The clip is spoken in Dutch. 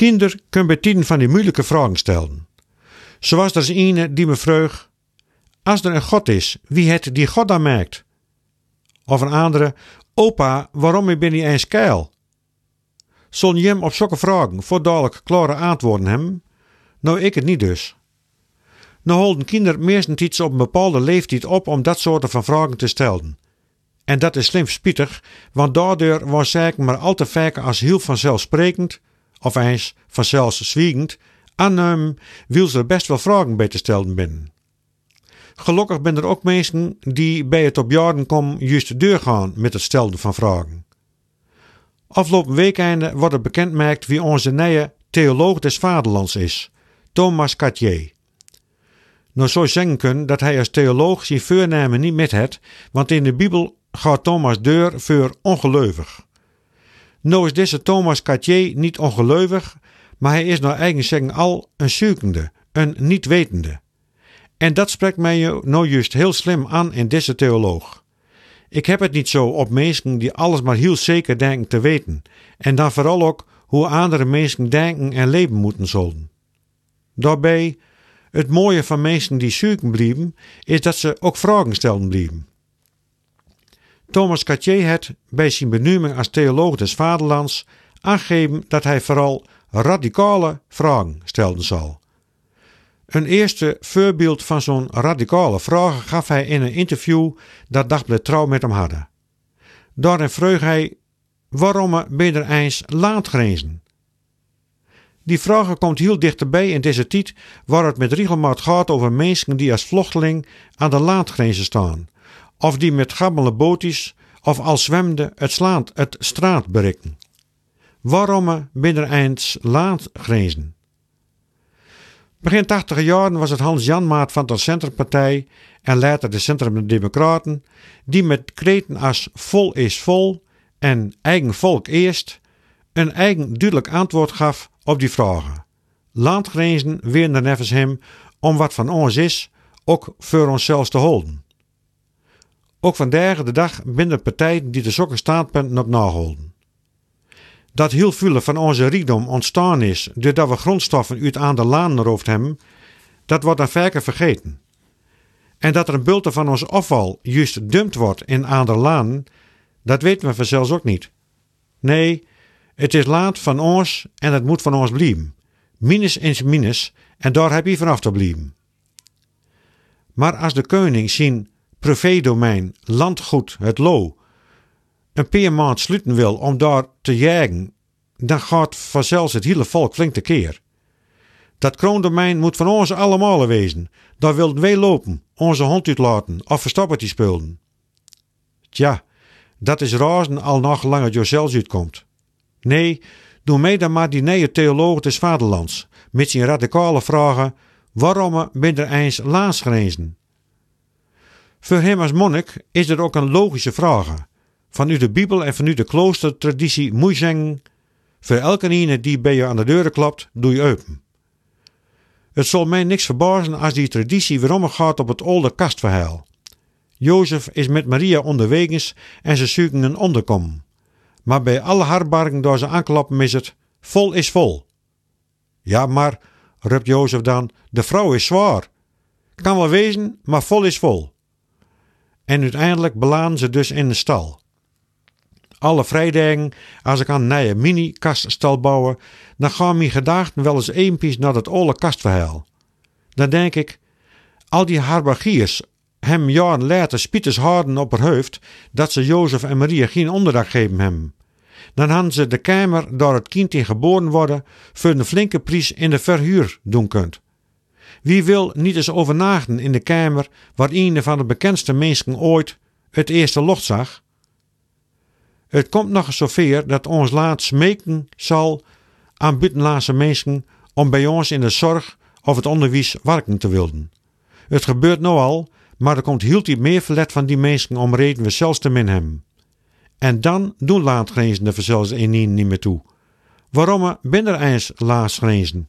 Kinder kunnen bij tijden van die moeilijke vragen stellen. Zoals er een die me vreug: Als er een God is, wie het die God dan maakt? Of een andere: Opa, waarom ben je eens keil? Zon hem op zulke vragen voor dadelijk klare antwoorden hebben? Nou, ik het niet dus. Nou holden kinderen meestens iets op een bepaalde leeftijd op om dat soort van vragen te stellen. En dat is slim spietig, want daardoor was zeker maar al te vaak als heel vanzelfsprekend, of eens vanzelfzwiegend, aannemen wil ze er best wel vragen bij te stellen binnen. Gelukkig zijn er ook mensen die bij het op jaren komen juist de deur gaan met het stellen van vragen. Afgelopen weekende wordt het bekendgemaakt wie onze nieuwe theoloog des vaderlands is, Thomas Cartier. Nou zou zeggen kunnen dat hij als theoloog zijn voornamen niet met het, want in de Bijbel gaat Thomas deur voor ongelovig. Nou is deze Thomas Cartier niet ongelovig, maar hij is naar eigen zeggen al een zoekende, een niet-wetende. En dat spreekt mij nou juist heel slim aan in deze theoloog. Ik heb het niet zo op mensen die alles maar heel zeker denken te weten, en dan vooral ook hoe andere mensen denken en leven moeten zullen. Daarbij, het mooie van mensen die zoeken blijven, is dat ze ook vragen stellen blijven. Thomas Cartier het bij zijn benoeming als theoloog des vaderlands aangegeven dat hij vooral radicale vragen stellen zal. Een eerste voorbeeld van zo'n radicale vraag gaf hij in een interview dat Dagblad Trouw met hem hadden. Daarin vroeg hij waarom ben er eens laandgrenzen? Die vraag komt heel dichterbij in deze tijd waar het met regelmaat gaat over mensen die als vluchteling aan de laandgrenzen staan, of die met gammele bootjes of als zwemde het, slaand, het straat bereiken. Waarom ben er eens laandgrenzen? Begin 80 jaren was het Hans Janmaat van de Centrumpartij en later de Centrum Democraten, die met kreten als vol is vol en eigen volk eerst een eigen duidelijk antwoord gaf op die vragen. Landgrenzen weer nevens hem om wat van ons is, ook voor onszelf te houden. Ook vandaag de dag binnen partijen die de zokke standpunten op naholden. Dat heel veel van onze rijkdom ontstaan is doordat we grondstoffen uit aan de laan roofd hebben, dat wordt dan vaker vergeten. En dat er een bulte van ons afval juist dumpt wordt in aan de laan, dat weten we vanzelfs ook niet. Nee, het is laat van ons en het moet van ons blijven. Minus is minus en daar heb je vanaf te blijven. Maar als de koning zien privédomein, landgoed, het lo, een paar maand sluiten wil om daar te jagen, dan gaat vanzelfs het hele volk flink tekeer. Dat kroondomein moet van ons allemaal wezen. Daar wilden wij lopen, onze hond uitlaten of verstoppertje spullen. Tja, dat is razen al nog lang het zelfs uitkomt. Nee, doe mij dan maar die nieuwe theoloog des vaderlands, met zijn radicale vragen: waarom ben er eens laansgrenzen? Voor hem als monnik is er ook een logische vraag. Vanuit de Bijbel en vanuit de kloostertraditie moet je voor elke ene die bij je aan de deuren klapt, doe je open. Het zal mij niks verbazen als die traditie weer gaat op het oude kastverhaal. Jozef is met Maria onderwegens en ze zoeken een onderkom. Maar bij alle harbargen door ze aanklappen is het vol is vol. Ja, maar, roept Jozef dan, de vrouw is zwaar. Kan wel wezen, maar vol is vol. En uiteindelijk belaan ze dus in de stal. Alle vrijdagen, als ik aan een nieuwe mini-kaststal bouwen, dan gaan mijn gedachten wel eens eenpies naar dat oude kastverhaal. Dan denk ik, al die harbagiers hem jaren later spieters harden op haar hoofd dat ze Jozef en Maria geen onderdak geven hem. Dan hadden ze de kamer door het kind in geboren worden voor een flinke prijs in de verhuur doen kunt. Wie wil niet eens overnachten in de kamer waar een van de bekendste mensen ooit het eerste locht zag? Het komt nog eens zover dat ons laat smeken zal aan buitenlandse mensen om bij ons in de zorg of het onderwijs werken te willen. Het gebeurt nou al, maar er komt heel diep meer verlet van die mensen om reden we zelfs te min hebben. En dan doen laatgrenzen er zelfs in niet meer toe. Waarom ben er eens laatgrenzen?